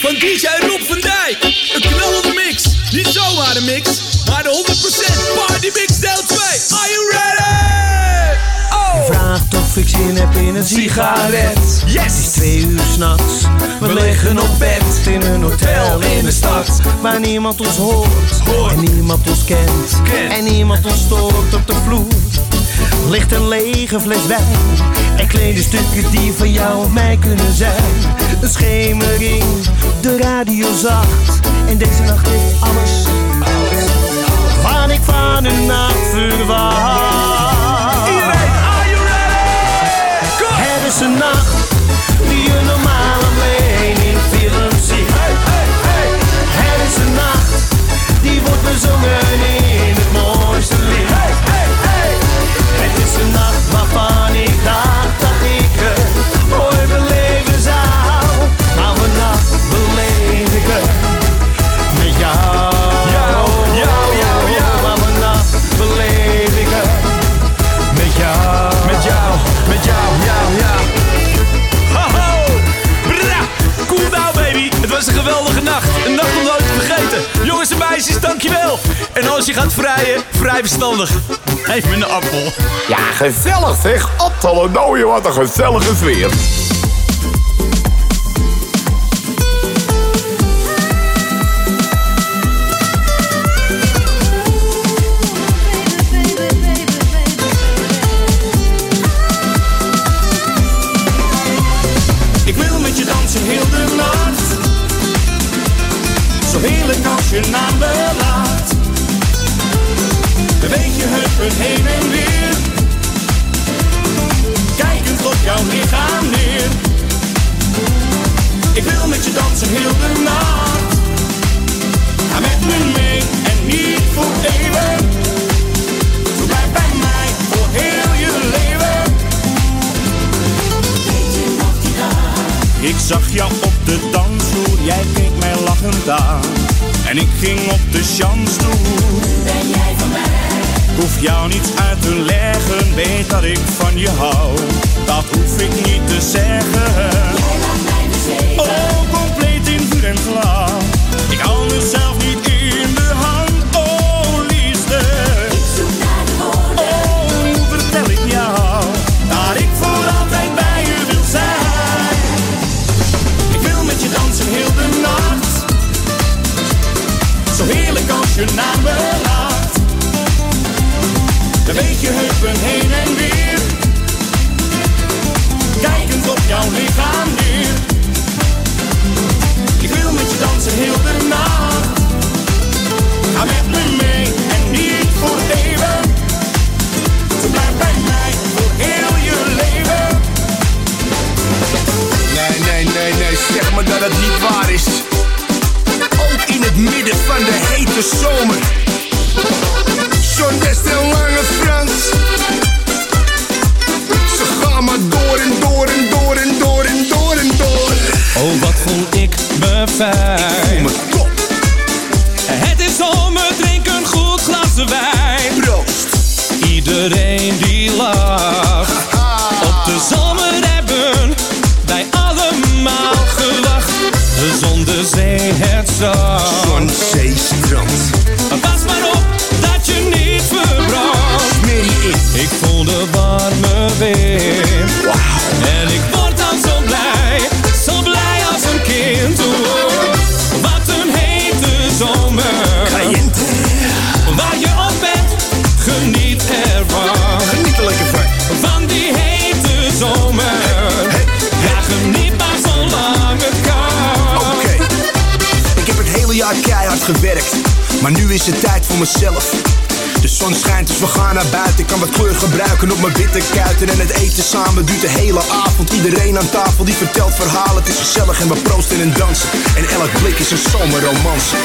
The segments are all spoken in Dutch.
van DJ Rob van Dijk. Een knallende mix. Niet zomaar een mix, maar de 100% Party Mix deel 2. Are you ready? Je vraagt of ik zin heb in een sigaret. Yes! Het is twee uur s'nachts. We liggen op bed in een hotel in de stad. Waar niemand ons hoort, en niemand ons kent. En niemand ons stoort op de vloer. Ligt een lege fles wijn. En kleine stukken die van jou of mij kunnen zijn. Een schemering, de radio zacht. En deze nacht heeft alles. Wat ik van een nacht verwacht. Are you ready? Kom! Het is een nacht die je normaal alleen in films ziet. Het is een nacht die wordt bezongen als je gaat vrijen, vrij verstandig. Geef me een appel. Ja, gezellig zeg. Appelenooi, wat een gezellige sfeer. Jou op de dansvloer, jij keek mij lachend aan. En ik ging op de chansstoel. Ben jij van mij? Hoef jou niets uit te leggen, weet dat ik van je hou. Dat hoef ik niet te zeggen. Oh, compleet in vuur en vlam. Heupen heen en weer. Kijkend op jouw lichaam neer. Ik wil met je dansen heel de nacht. Ga met me mee en niet voor eeuwen. Zo blijf bij mij voor heel je leven. Nee, nee, nee, nee, zeg maar dat het niet waar is. Ook in het midden van de hete zomer. Zo'n best een lange Frans. Oh, wat voel ik me Voel fijn. me top, Het is zomer, drink een goed glas wijn. proost. Iedereen die lacht. Op de zomer hebben wij allemaal gewacht. De zon, de zee, het zand. Zo'n zeestrand. Pas maar op dat je niet verbrandt. Ik voel de warme wind. Jaar keihard gewerkt. Maar nu is het tijd voor mezelf. De zon schijnt, dus we gaan naar buiten. Ik kan wat kleur gebruiken op mijn witte kuiten. En het eten samen duurt de hele avond. Iedereen aan tafel die vertelt verhalen. Het is gezellig en we proosten en dansen. En elk blik is een zomerromance.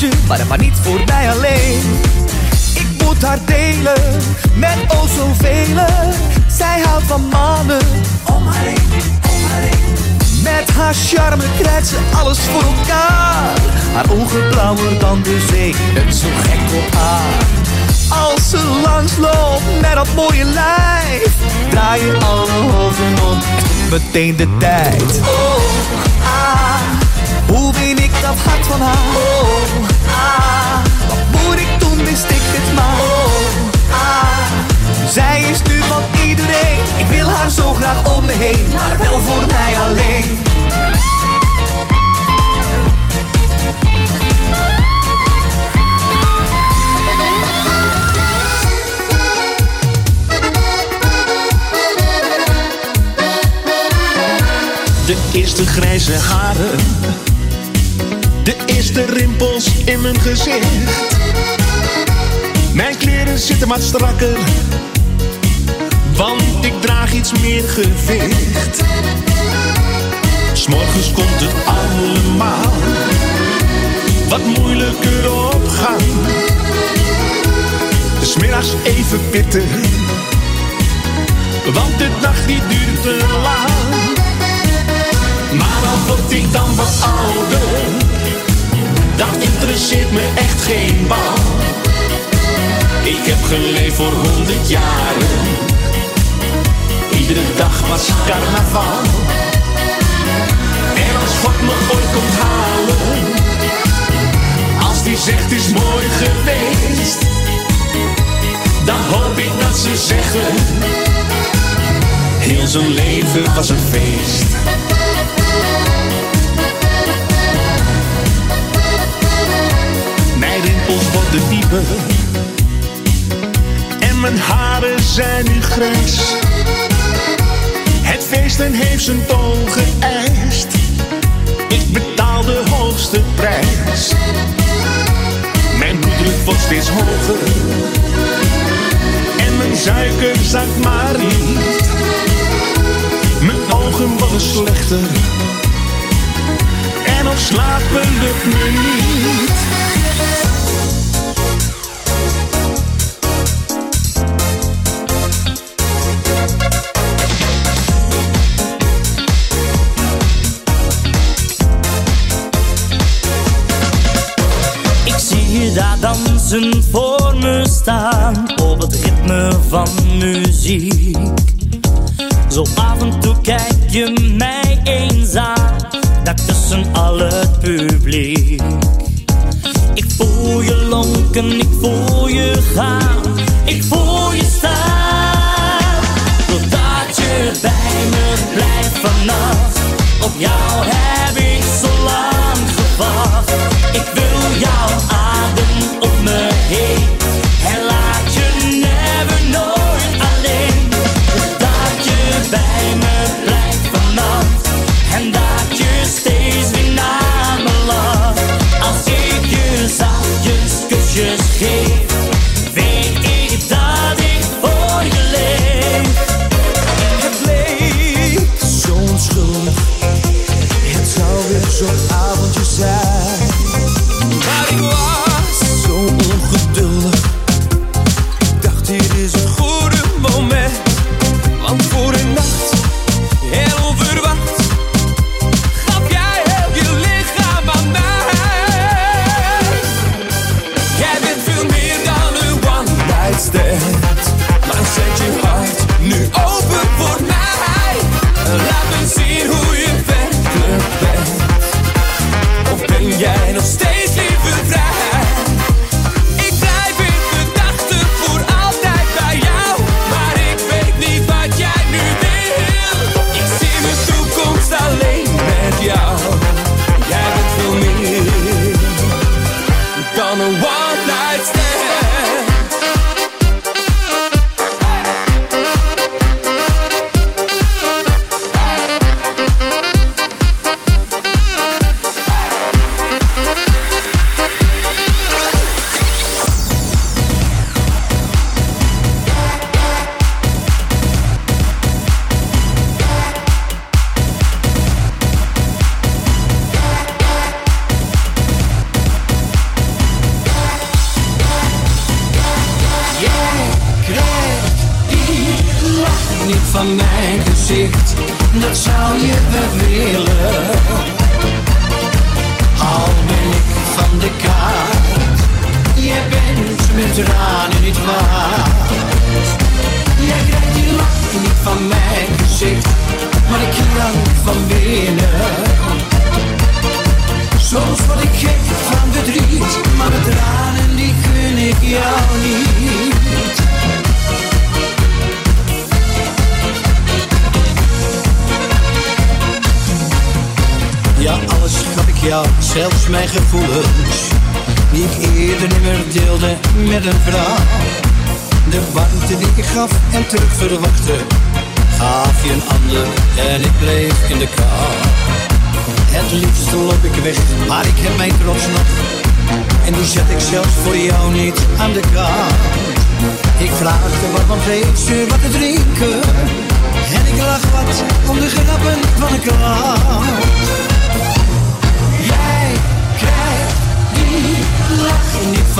Hartje, maar, maar niet voor mij alleen. Ik moet haar delen met oh zoveel. Zij houdt van mannen om haar heen, om haar heen. Met haar charme krijgt ze alles voor elkaar. Haar ogen blauwer dan de zee, en zo gek op haar. Als ze langs loopt met dat mooie lijf, draaien alle hoofden om. Meteen de tijd. Oh, dat hart van haar? Oh, ah, wat moet ik doen, wist ik het maar. Oh, ah, zij is nu van iedereen. Ik wil haar zo graag om me heen, maar wel voor mij alleen. De eerste grijze haren. De eerste rimpels in mijn gezicht. Mijn kleren zitten wat strakker. Want ik draag iets meer gewicht. S'morgens komt het allemaal wat moeilijker op gang. Smiddags even pitten. Want de nacht die duurt te lang. Maar al word ik dan wat ouder, dan interesseert me echt geen bal. Ik heb geleefd voor honderd jaren, iedere dag was carnaval. En als God me ooit komt halen, als die zegt is mooi geweest, dan hoop ik dat ze zeggen, heel zijn leven was een feest. En mijn haren zijn nu grijs. Het feesten heeft zijn toon geëist Ik betaal de hoogste prijs. Mijn bloeddruk wordt steeds hoger. En mijn suiker zakt maar niet. Mijn ogen worden slechter. En nog slapen lukt me niet. Voor me staan op het ritme van muziek. Zo af en toe kijk je mij eens aan, daar tussen al het publiek. Ik voel je lonken, ik voel je gaan, ik voel je staan. Totdat je bij me blijft vannacht, op jou heb ik zo lang gewacht. Ik wil op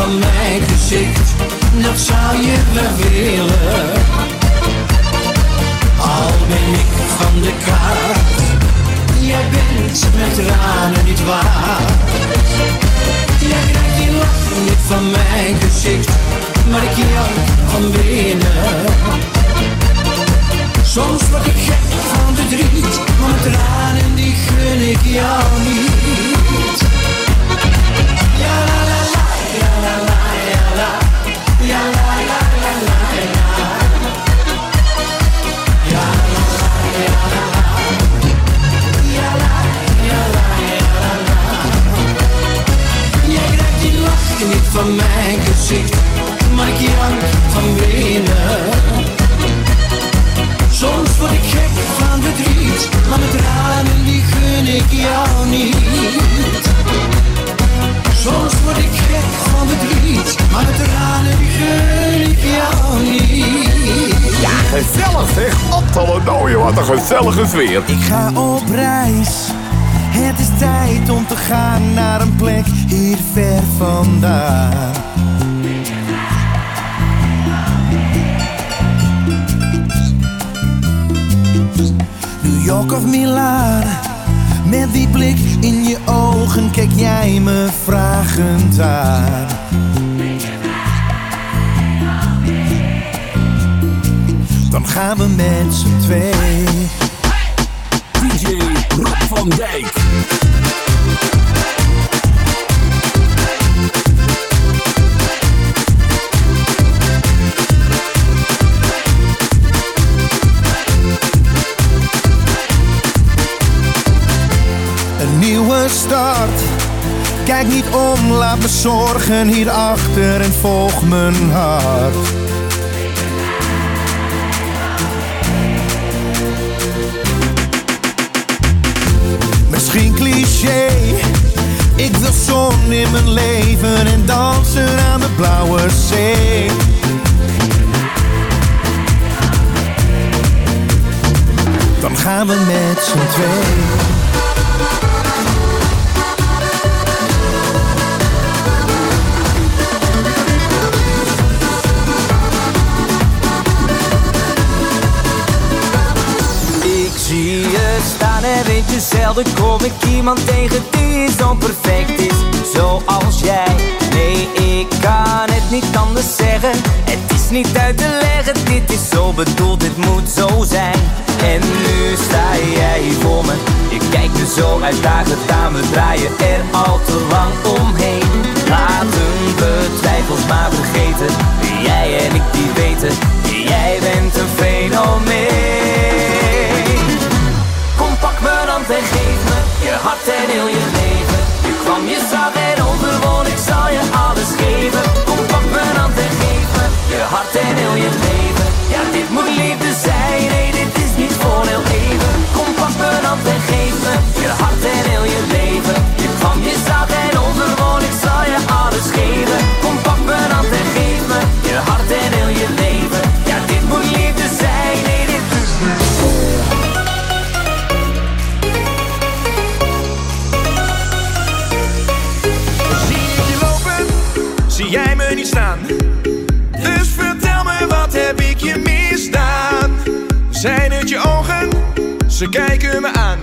van mijn gezicht, dat zou je wel willen. Al ben ik van de kaart, jij bent met tranen niet waard. Jij krijgt die lach niet van mijn gezicht, maar ik jank van binnen. Soms word ik gek van verdriet, maar mijn tranen die gun ik jou niet. Ja van mijn gezicht, maar ik jank van binnen. Soms word ik gek van verdriet, maar met tranen die gun ik jou niet. Soms word ik gek van verdriet, maar met tranen die gun ik jou niet. Ja, gezellig zeg. Appelendooien, wat een gezellige sfeer. Ik ga op reis. Het is tijd om te gaan naar een plek hier ver vandaan. New York of Milaan. Met die blik in je ogen kijk jij me vragend aan. Dan gaan we met z'n twee. DJ Rob van Dijk. Start. Kijk niet om, laat me zorgen hierachter en volg mijn hart. Misschien cliché. Ik wil zon in mijn leven en dansen aan de blauwe zee. Dan gaan we met z'n tweeën. En weet je zelden kom ik iemand tegen die zo perfect is. Zoals jij. Nee, ik kan het niet anders zeggen. Het is niet uit te leggen, dit is zo bedoeld, dit moet zo zijn. En nu sta jij voor me. Je kijkt er zo uitdagend aan, we draaien er al te lang omheen. Laten we twijfels maar vergeten. Jij en ik die weten. Jij bent een fenomeen hand en geef me je hart en heel je leven. Je kwam, je zag en overwon, ik zal je alles geven. Kom pak mijn hand en geef me je hart en heel je leven. Ja dit moet liefde zijn, nee dit is niet voor heel even. Kom pak mijn hand en geef me je hart en heel Ze kijken me aan.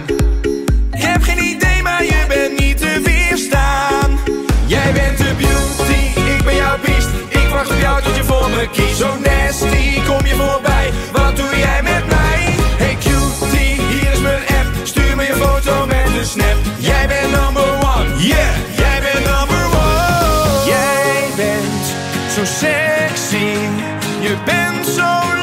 Ik heb geen idee, maar je bent niet te weerstaan. Jij bent de beauty, ik ben jouw beast. Ik wacht op jou tot je voor me kiest. Zo nasty, kom je voorbij. Wat doe jij met mij? Hey cutie, hier is mijn app. Stuur me je foto met een snap. Jij bent number one, yeah. Jij bent number one. Jij bent zo sexy. Je bent zo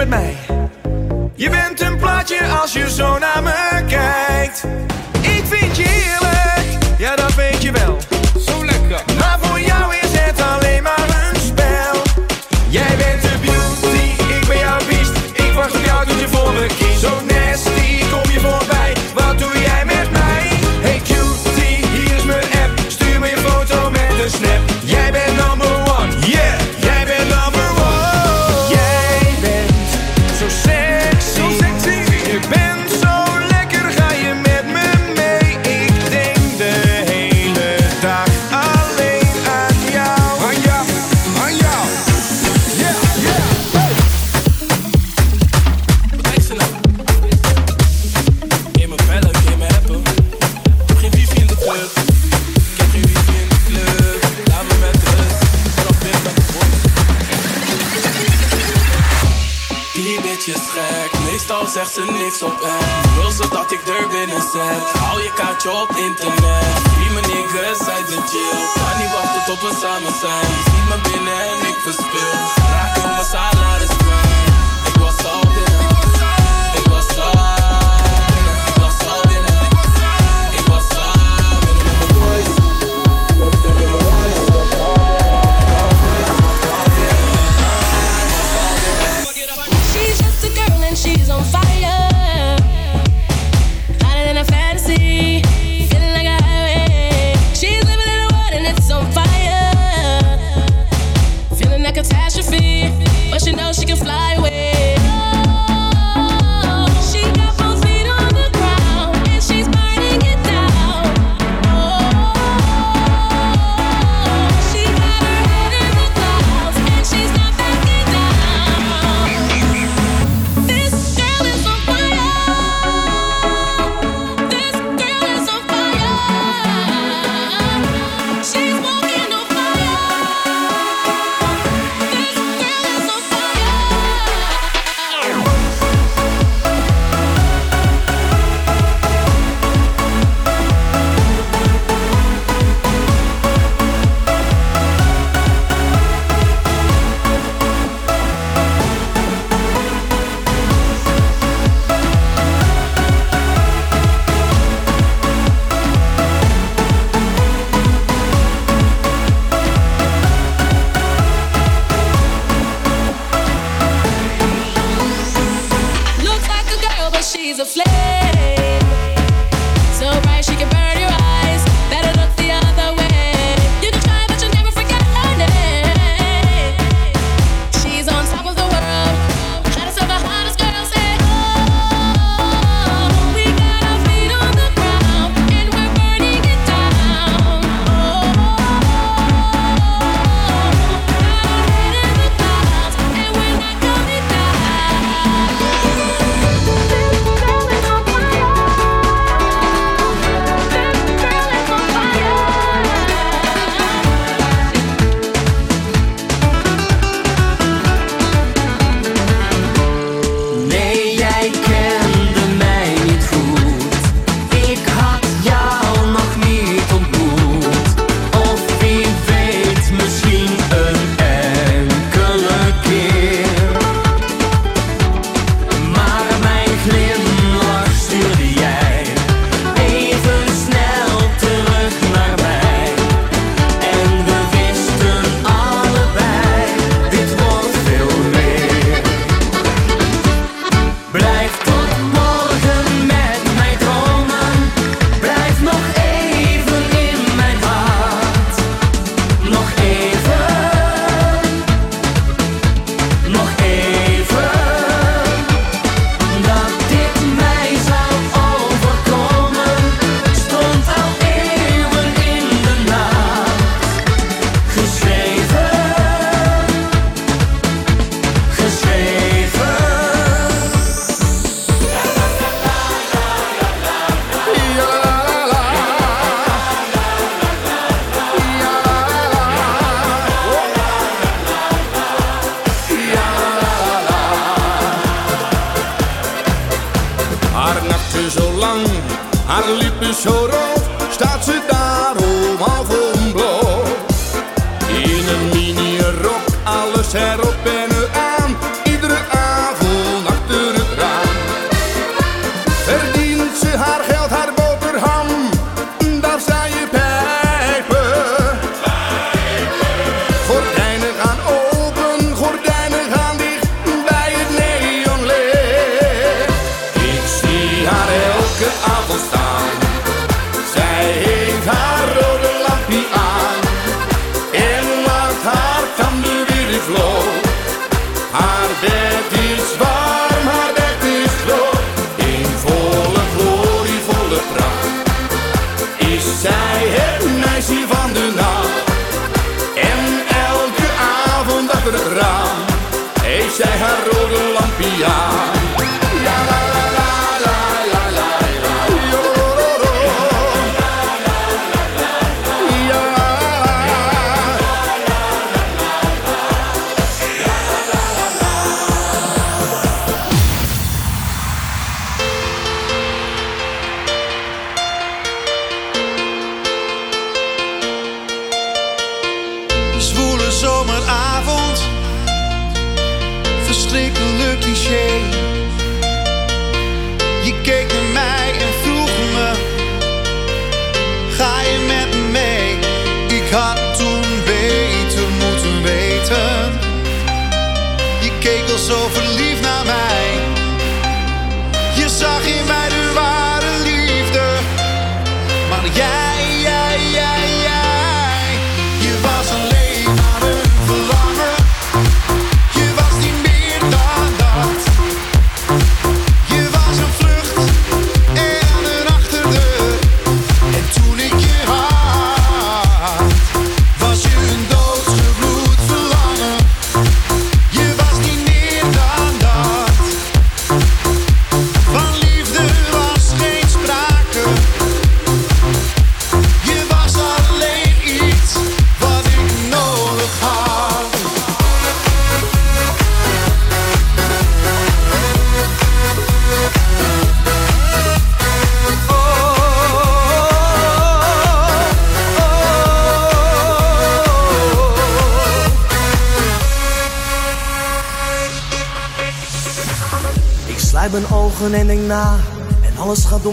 him and me.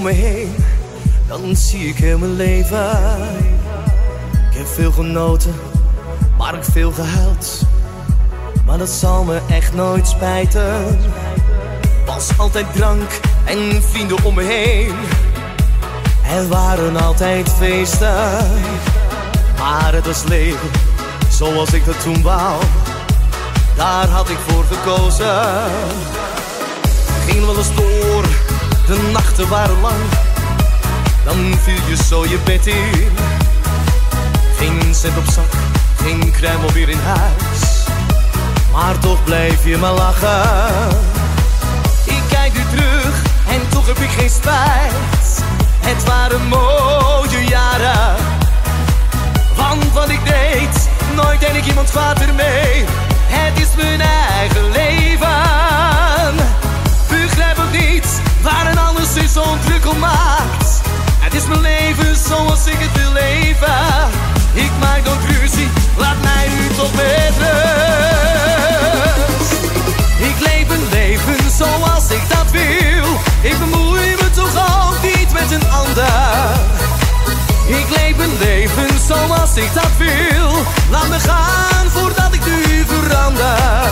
Heen. Dan zie ik heel mijn leven. Ik heb veel genoten Maar ik veel gehuild. Maar dat zal me echt nooit spijten. Was altijd drank en vrienden om me heen. Er waren altijd feesten Maar het was leven Zoals ik dat toen wou. Daar had ik voor gekozen. Ging wel eens door, de nachten waren lang. Dan viel je zo je bed in. Geen cent op zak, geen kruimel weer in huis. Maar toch blijf je maar lachen. Ik kijk nu terug en toch heb ik geen spijt. Het waren mooie jaren. Want wat ik deed, nooit deed ik iemand kwaad ermee. Het is mijn eigen leven. Waar een ander zich zo'n druk om maakt. Het is mijn leven zoals ik het wil leven. Ik maak dan ruzie, laat mij nu toch met. Ik leef een leven zoals ik dat wil. Ik bemoei me toch ook niet met een ander. Ik leef een leven zoals ik dat wil. Laat me gaan voordat ik nu verander.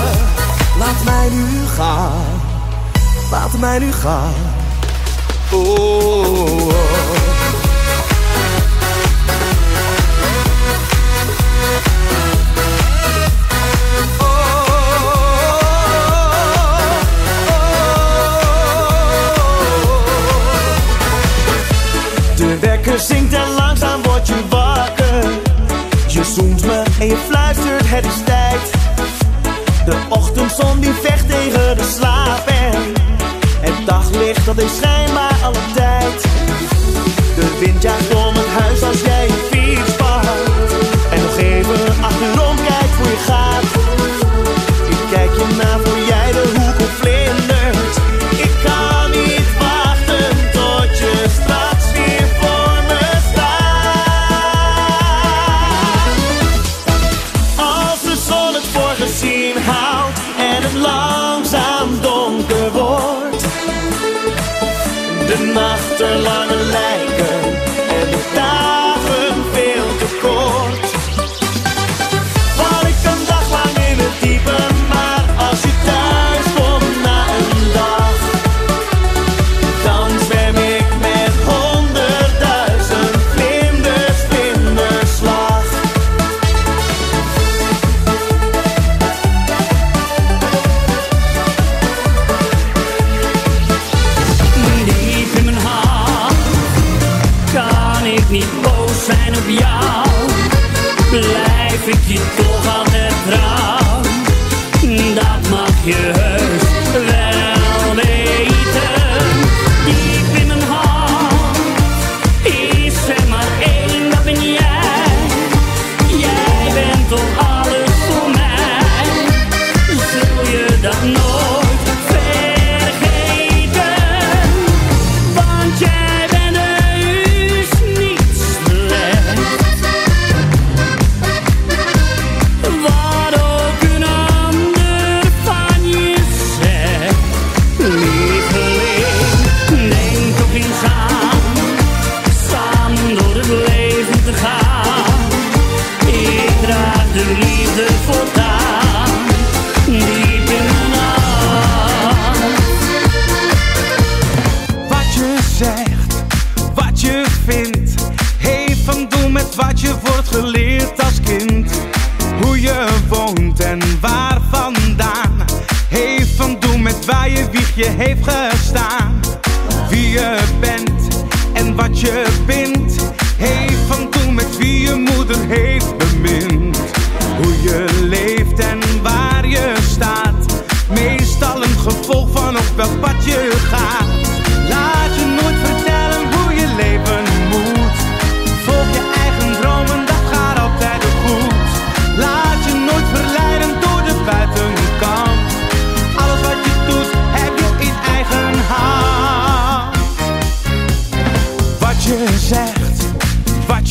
Laat mij nu gaan. Laat mij nu gaan. Oh, oh. De wekker zingt en langzaam word je wakker. Je zoent me en je fluistert, het is tijd. De ochtendzon die vecht tegen de slaap dat is schijnbaar alle tijd. De wind jaagt om het huis als jij after a long.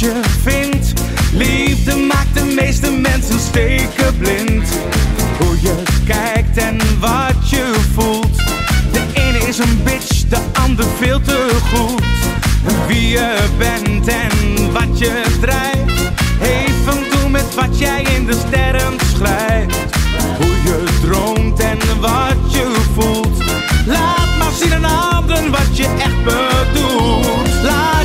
je vindt. Liefde maakt de meeste mensen steken blind. Hoe je kijkt en wat je voelt. De ene is een bitch, de ander veel te goed. Wie je bent en wat je drijft. Heeft een doel met wat jij in de sterren schrijft. Hoe je droomt en wat je voelt. Laat maar zien aan anderen wat je echt bedoelt. Laat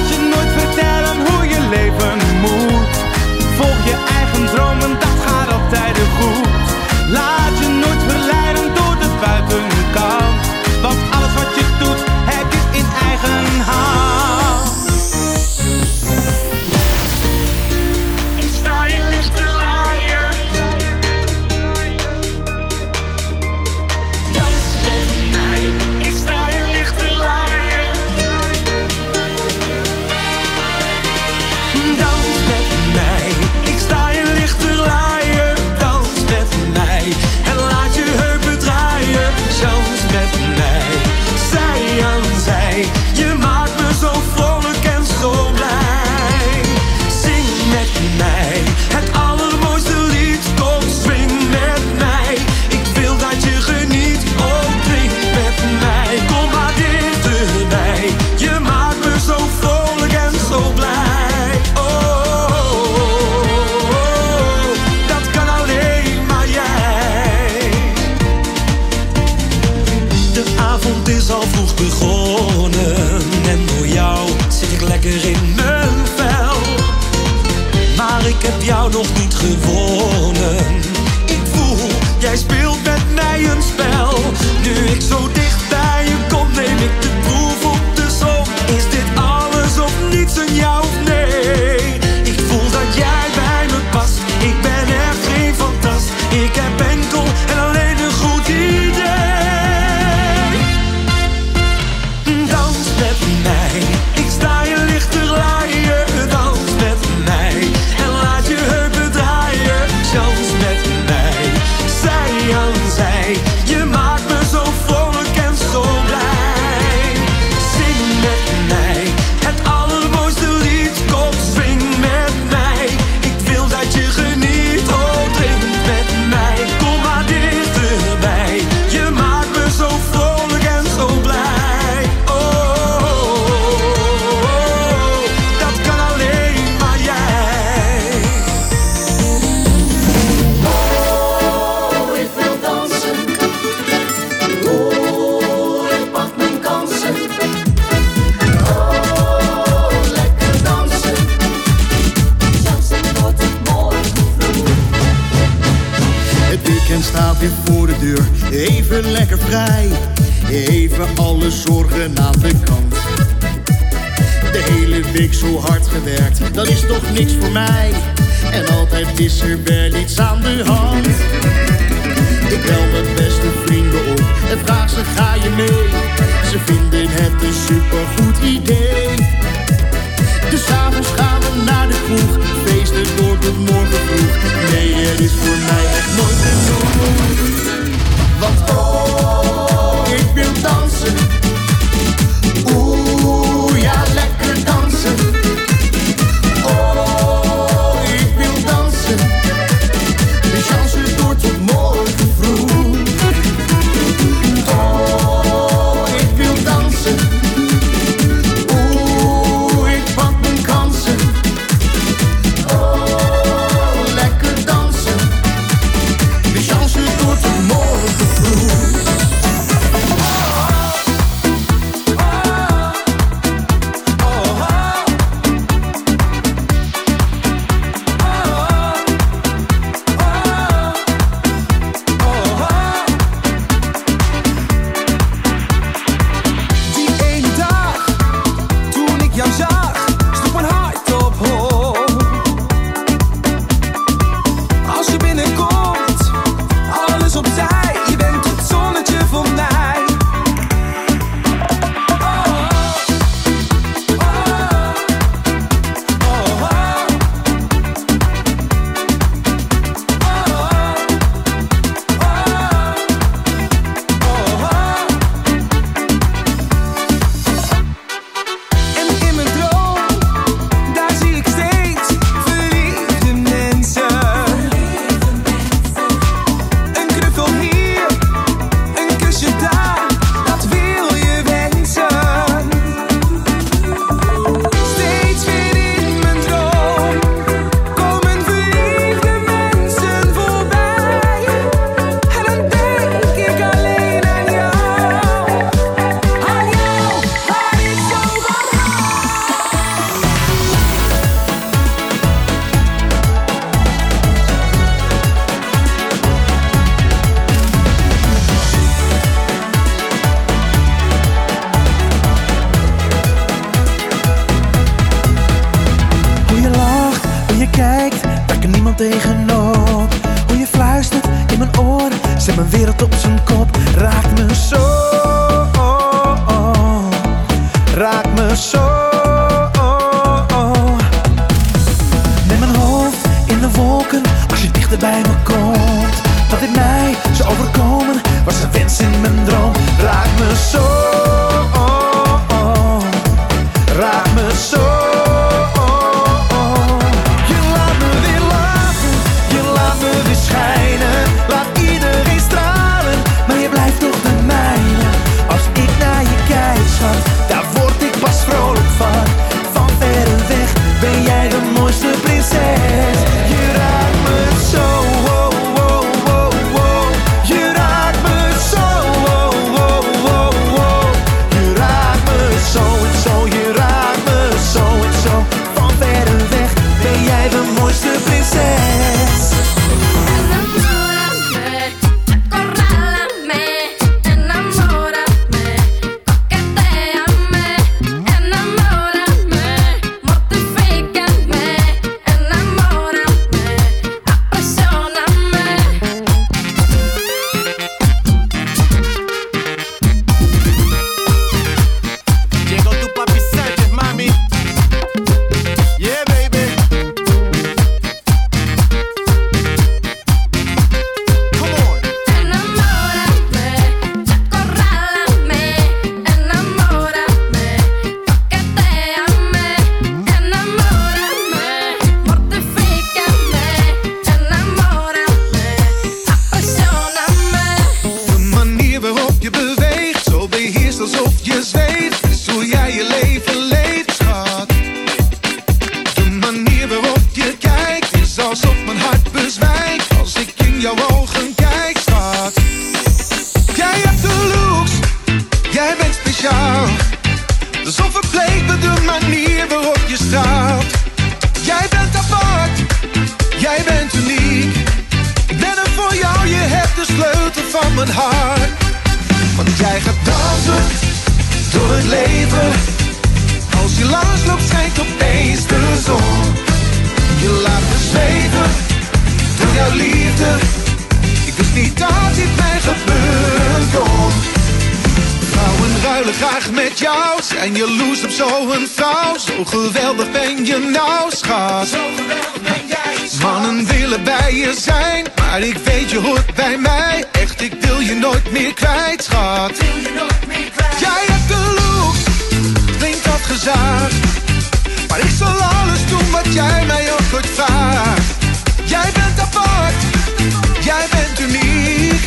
meer kwijt, schat. Wil je nooit meer kwijt? Jij hebt de looks, klinkt dat gezaagd. Maar ik zal alles doen wat jij mij ook ooit vraagt. Jij bent apart, jij bent uniek.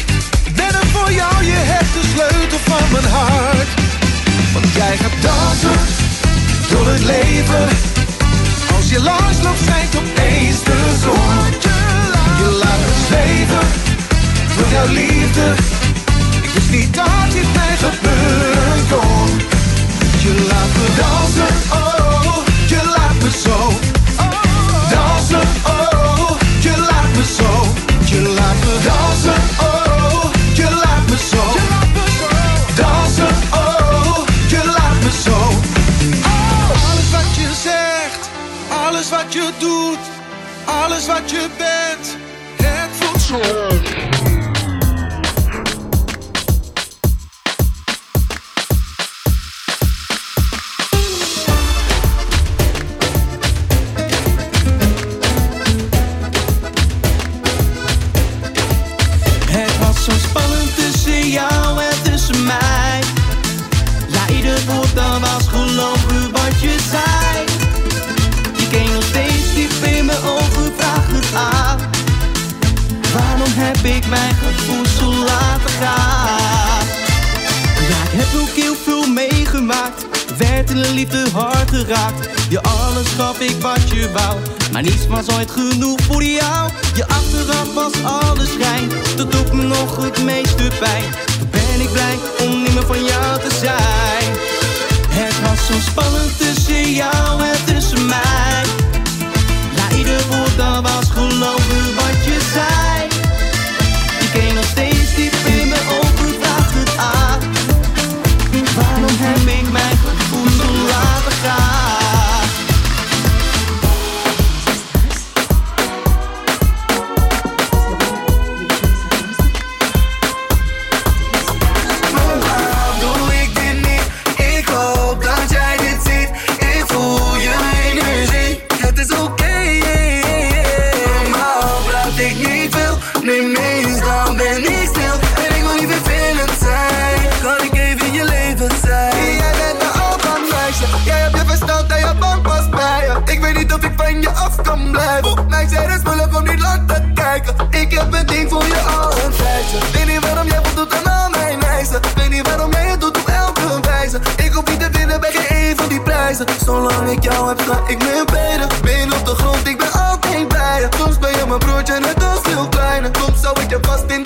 Ik ben er voor jou, je hebt de sleutel van mijn hart. Want jij gaat dansen door het leven. Als je langs loopt, schijnt opeens de zon. Je laat me zweven door jouw liefde. Wist niet dat dit mij gebeuren kon. Je laat me dansen, oh, je laat me zo. Dansen, oh, je laat me zo. Je laat me dansen, oh, je laat me zo. Dansen, oh, je laat me zo. Alles wat je zegt, alles wat je doet, alles wat je bent, het voelt zo. Je alles gaf ik wat je wou. Maar niets was ooit genoeg voor jou. Je achteraf was alles schijn. Dat doet me nog het meeste pijn. Ben ik blij om niet meer van jou te zijn. Het was zo spannend tussen jou en tussen mij. Ja, ieder woord dat was gelogen wat je zei. Je keek nog steeds diep in mijn ogen, vraag het aan. Waarom heb ik laten heb, ik meer beter. Ben op de grond, ik ben altijd bij je. Soms ben je mijn broertje, net als veel kleiner. Soms zou ik je vast in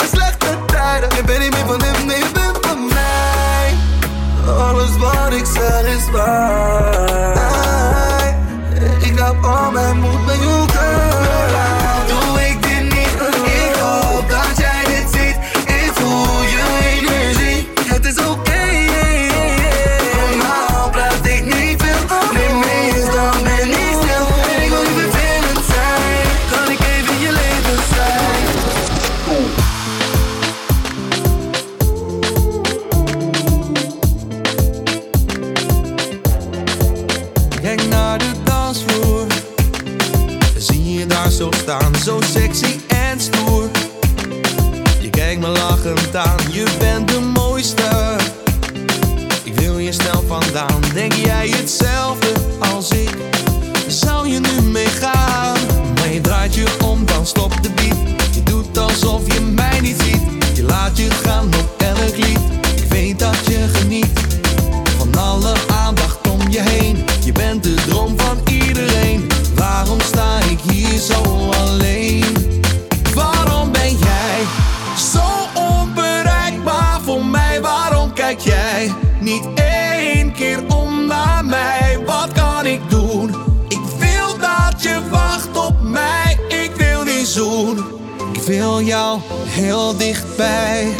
wil jou heel dichtbij.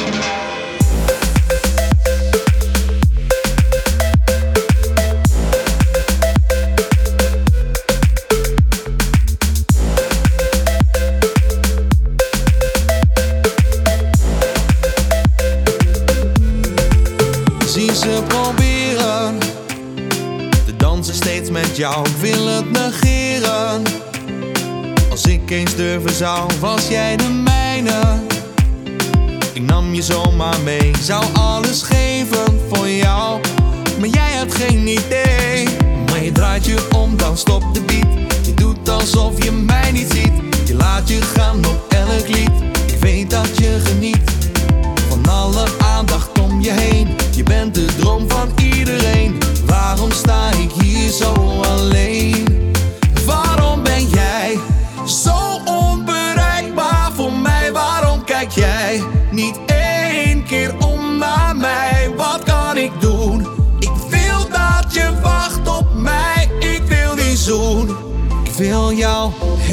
Zie ze proberen ik wil het negeren. Als ik eens durven zou, was jij de. Je zomaar mee, zou alles geven voor jou. Maar jij hebt geen idee. Maar je draait je om, dan stop de beat. Je doet alsof je mij niet ziet. Je laat je gaan op elk lied. Ik weet dat je geniet van alle aandacht om je heen. Je bent de droom van iedereen. Waarom sta ik hier zo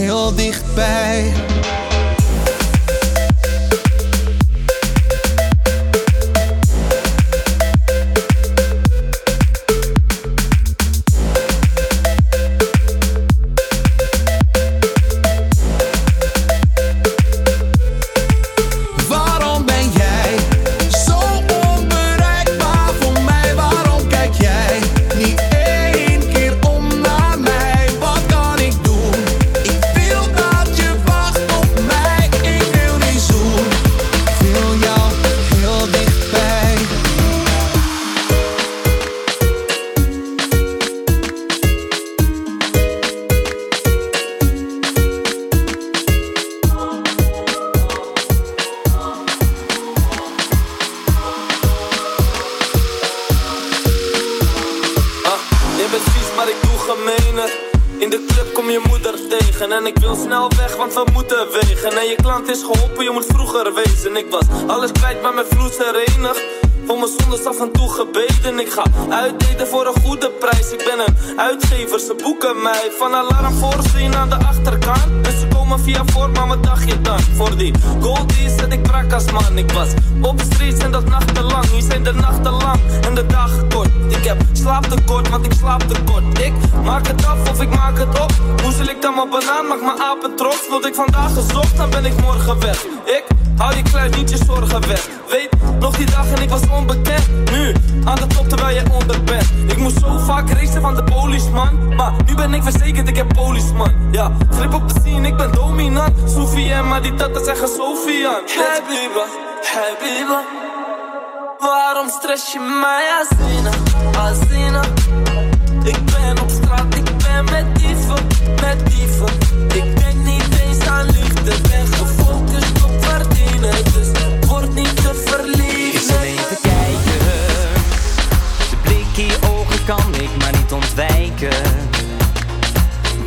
heel dichtbij. In de club kom je moeder tegen En ik wil snel weg, want we moeten wegen. En je klant is geholpen, je moet vroeger wezen. Ik was alles kwijt, maar mijn vloed herenigd voor mijn zondes af en toe gebeden. Ik ga uitdelen voor een goede prijs. Ik ben een uitgever, ze boeken mij Van alarm voorzien aan de achterkant. En ze komen via voor, maar wat dacht je dan? Voor die goldies zet ik brak als man. Ik was op de streets en dat nachtenlang. Hier zijn de nachten lang en de dagen kort. Ik heb slaaptekort, want ik slaap tekort. Ik maak het af of ik maak het op. Hoe zal ik dan mijn banaan, maak mijn apen trots? Word ik vandaag gezocht, dan ben ik morgen weg. Ik hou niet je zorgen weg. Weet, nog die dag en ik was onbekend. Nu, aan de top terwijl jij onder bent. Ik moest zo vaak racen van de policeman Maar nu ben ik verzekerd, ik heb policeman Ja, grip op de scene, ik ben dominant. Sophie en maar die tata zeggen Sofian. Habiba, Habiba. Waarom stress je mij, Azina, Azina. Ik ben op straat, ik ben met dieven, met dieven kan ik maar niet ontwijken.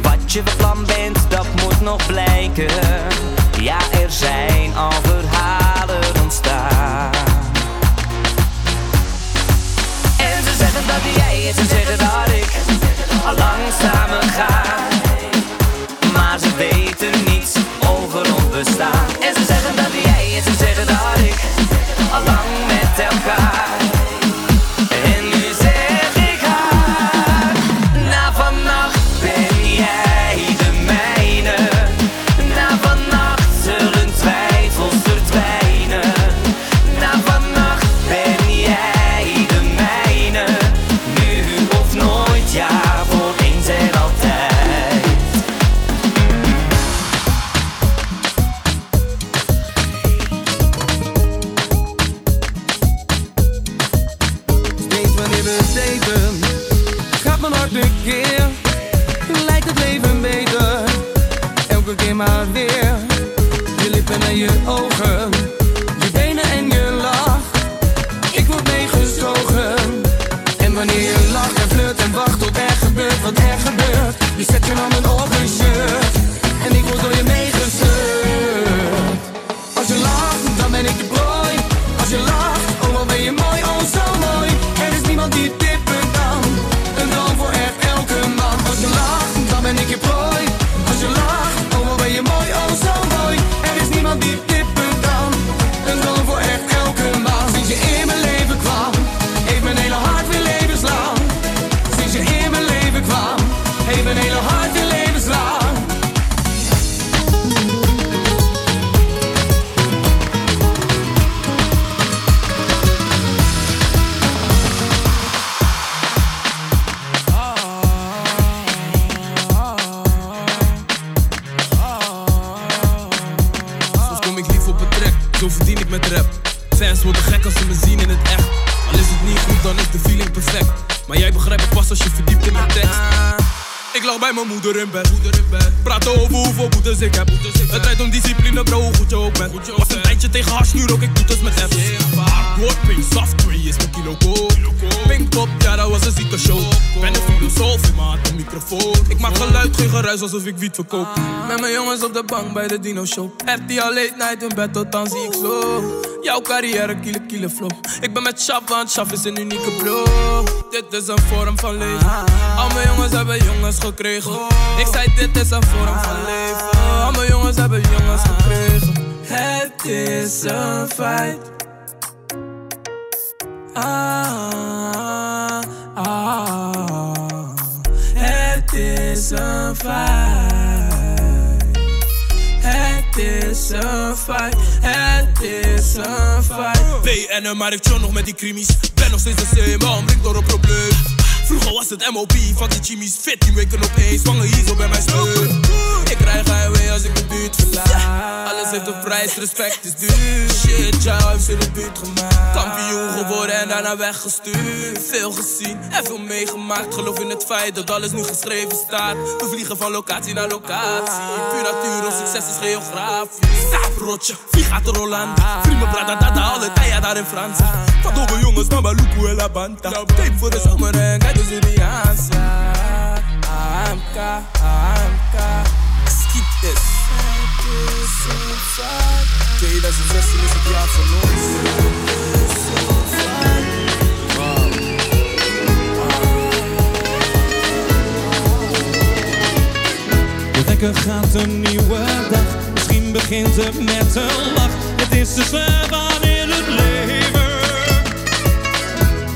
Wat je van plan bent, dat moet nog blijken. Ja, er zijn al verhalen ontstaan. En ze zeggen dat jij het, ze zeggen dat ik al lang samen ga. Met mijn jongens op de bank bij de Dino Show. RTL late night in bed, tot dan zie ik zo. Jouw carrière, kiele, kiele flow. Ik ben met Shaf, want Shaf is een unieke bro. Dit is een vorm van leven. Al mijn jongens hebben jongens gekregen. Ik zei, dit is een vorm van leven. Al mijn jongens hebben jongens gekregen. Het is een feit. Ah, ah, het is een feit. Het is een feit. Het is een feit. BN'en, maar ik chill nog met die krimis. Ben nog steeds de same, maar omringd door een probleem. Vroeger was het MOP, fuck die Jimmy's fit, die weken opeens, zwanger hier zo bij mijn steun. Ik krijg highway als ik de buurt verlaat. Alles heeft een prijs, respect is duur. Shit, jou heeft in de buurt gemaakt. Kampioen geworden en daarna weggestuurd. Veel gezien en veel meegemaakt. Geloof in het feit dat alles nu geschreven staat. We vliegen van locatie naar locatie. Puur natuur, ons succes is geografisch. Staaprotje, vlieg gaat er al aan. Vrienden, brada, dada, alle tijden daar in Frans. Van domme jongens, mama, Luku en La Banta. Tape voor de zomer en kijk dus Syriaanse. AMK, AMK. Schiet is. 2016 is het jaar van ons. Gaat een nieuwe dag. Misschien begint het met een lach. Het is de zwembaan in het leven.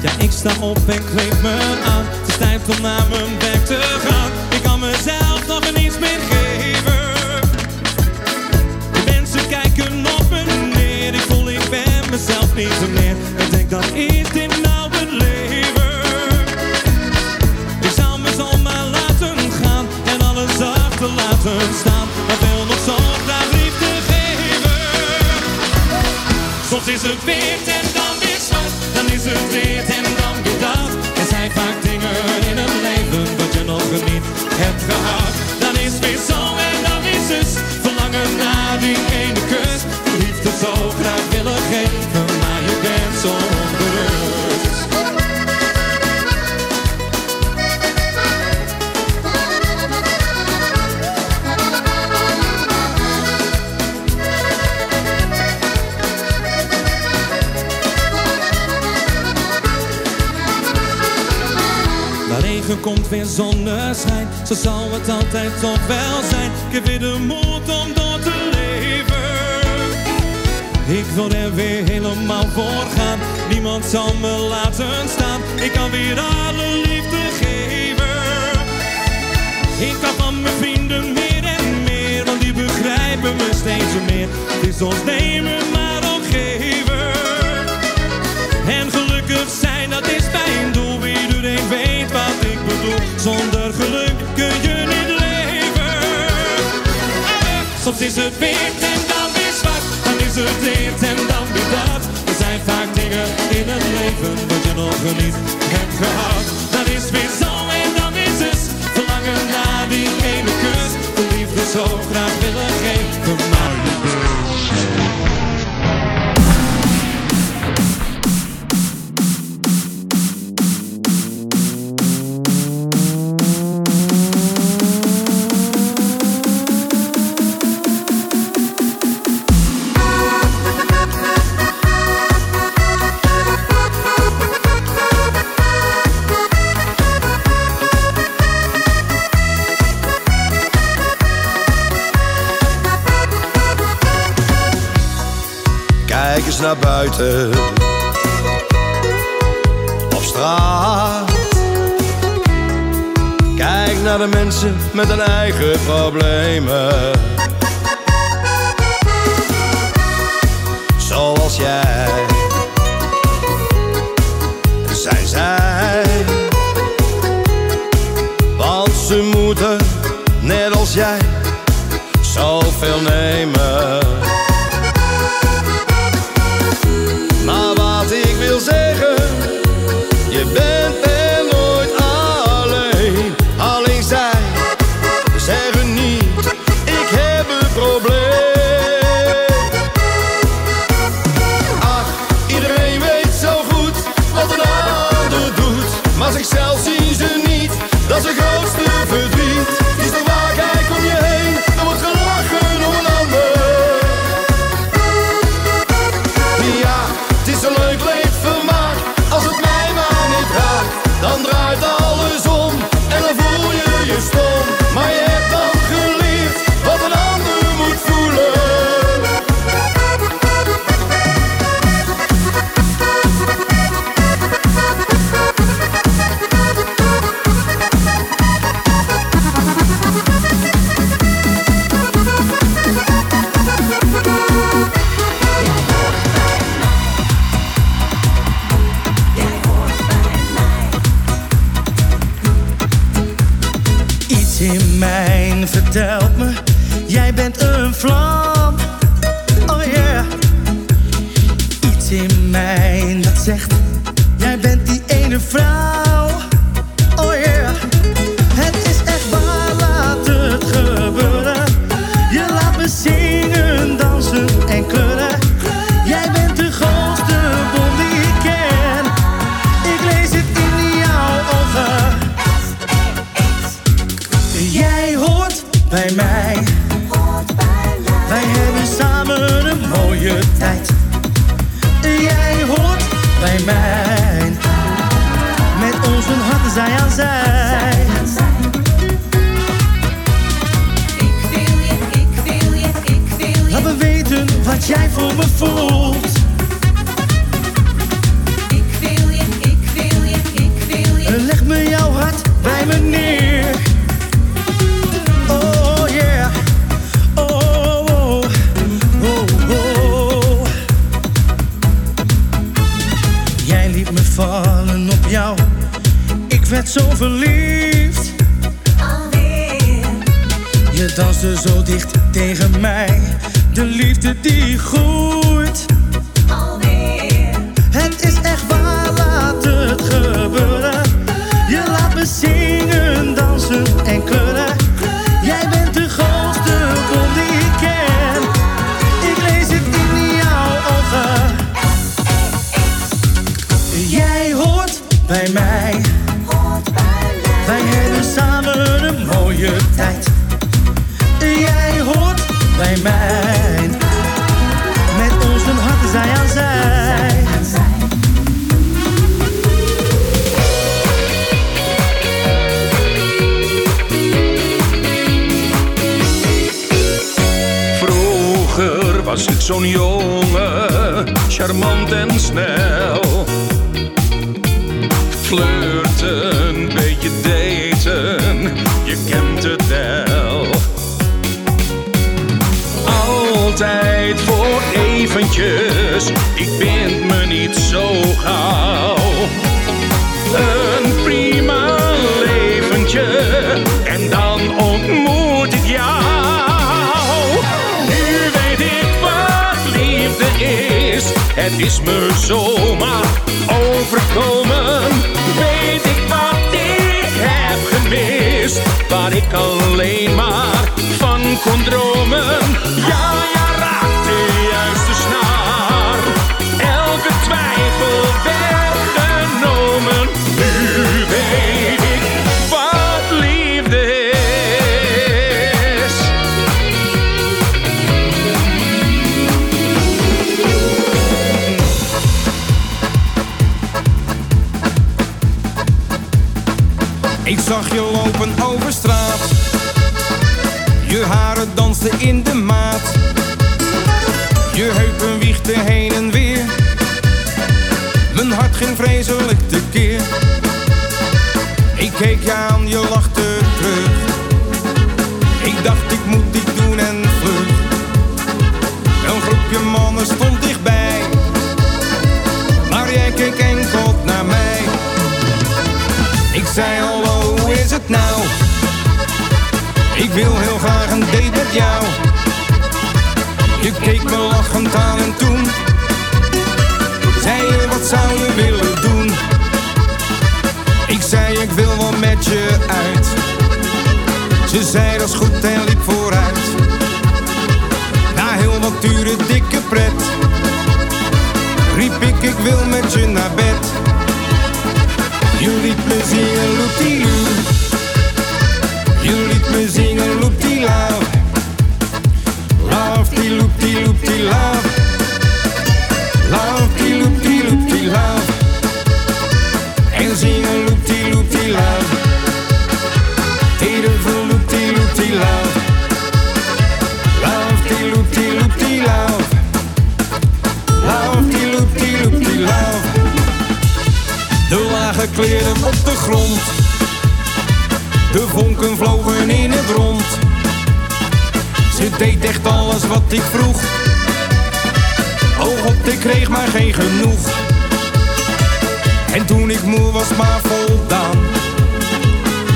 Ja, ik sta op en kleed me aan. Het is tijd om naar mijn werk te gaan. Ik kan mezelf nog niets meer geven. Niet. Ik denk dat is dit nou het leven. Ik zou me zomaar laten gaan en alles achter laten staan. Maar wil nog zo graag liefde geven. Soms is het wit en dan weer zwart, dan is het wit en dan weer dat. Er zijn vaak dingen in het leven wat je nog niet hebt gehad. Dan is het weer zo en dan is het verlangen naar die ene kus. Liefde zo graag willen geven, komt weer zonneschijn, zo zal het altijd toch wel zijn. Ik heb weer de moed om door te leven. Ik wil er weer helemaal voor gaan, niemand zal me laten staan. Ik kan weer alle liefde geven. Ik kan van mijn vrienden meer en meer, want die begrijpen me steeds meer. Het is ons nemen, maar ook geven. En gelukkig zijn, dat is mijn doel. Iedereen weet wat ik bedoel. Zonder geluk kun je niet leven. Soms is het weer. En dan weer dat. Er zijn vaak dingen in het leven wat je nog niet hebt gehad. Dan is weer zo en dan is het verlangen naar die ene kus. De liefde zo graag willen geven, buiten. Op straat. Kijk naar de mensen met hun eigen problemen. Zoals jij. Me vallen op jou. Ik werd zo verliefd. Je danste zo dicht tegen mij. De liefde die groeit. Het is echt waar, laat het gebeuren. Je laat me zingen, zo'n jongen, charmant en snel. Flirten, beetje daten, je kent het wel. Altijd voor eventjes, ik bind me niet zo gauw. Het is me zomaar overkomen. Weet ik wat ik heb gemist, waar ik alleen maar van kon dromen. Ja, ja, je lopen over straat. Je haren dansten in de maat. Je heupen wiegden heen en weer. Mijn hart ging vreselijk tekeer. Ik keek je aan, je lachte terug. Ik dacht, ik moet dit doen en vlug. Een groepje mannen stond dichtbij. Maar jij keek enkel naar mij. Ik zei is nou? Ik wil heel graag een date met jou. Je keek me lachend aan en toen zei je wat zou je willen doen? Ik zei ik wil wel met je uit. Ze zei dat is goed en liep vooruit. Na heel wat dure dikke pret riep ik ik wil met je naar bed. Me zingen loepie-loo. Je liet me zingen loepie-love. Love die loop die loop die love. Love die loop die loop die love. En zingen loop die loop die love. Ieder voor loop die loop die love. Love die loop die loop die love. Love die loop die loop die love. De lage kleren op de grond. De vonken vlogen in het rond. Ze deed echt alles wat ik vroeg. Oh god, ik kreeg maar geen genoeg. En toen ik moe was maar voldaan.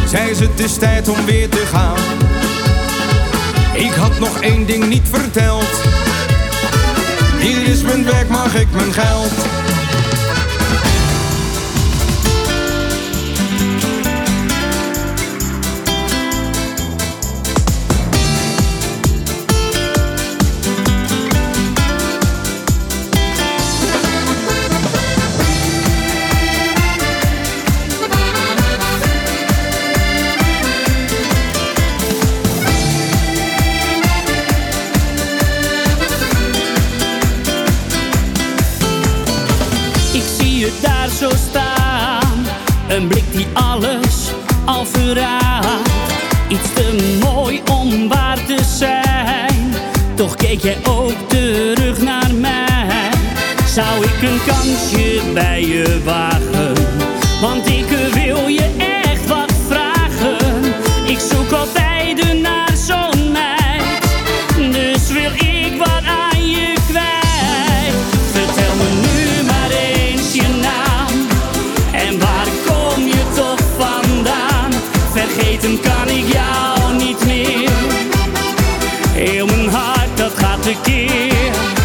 zei ze het is tijd om weer te gaan. Ik had nog één ding niet verteld. Hier is mijn werk, mag ik mijn geld? Iets te mooi om waar te zijn, toch keek jij ook terug naar mij. Zou ik een kansje bij je wagen, want ik wil je echt wat vragen. Ik zoek altijd naar zo'n Vergeten kan ik jou niet meer. Heel mijn hart dat gaat tekeer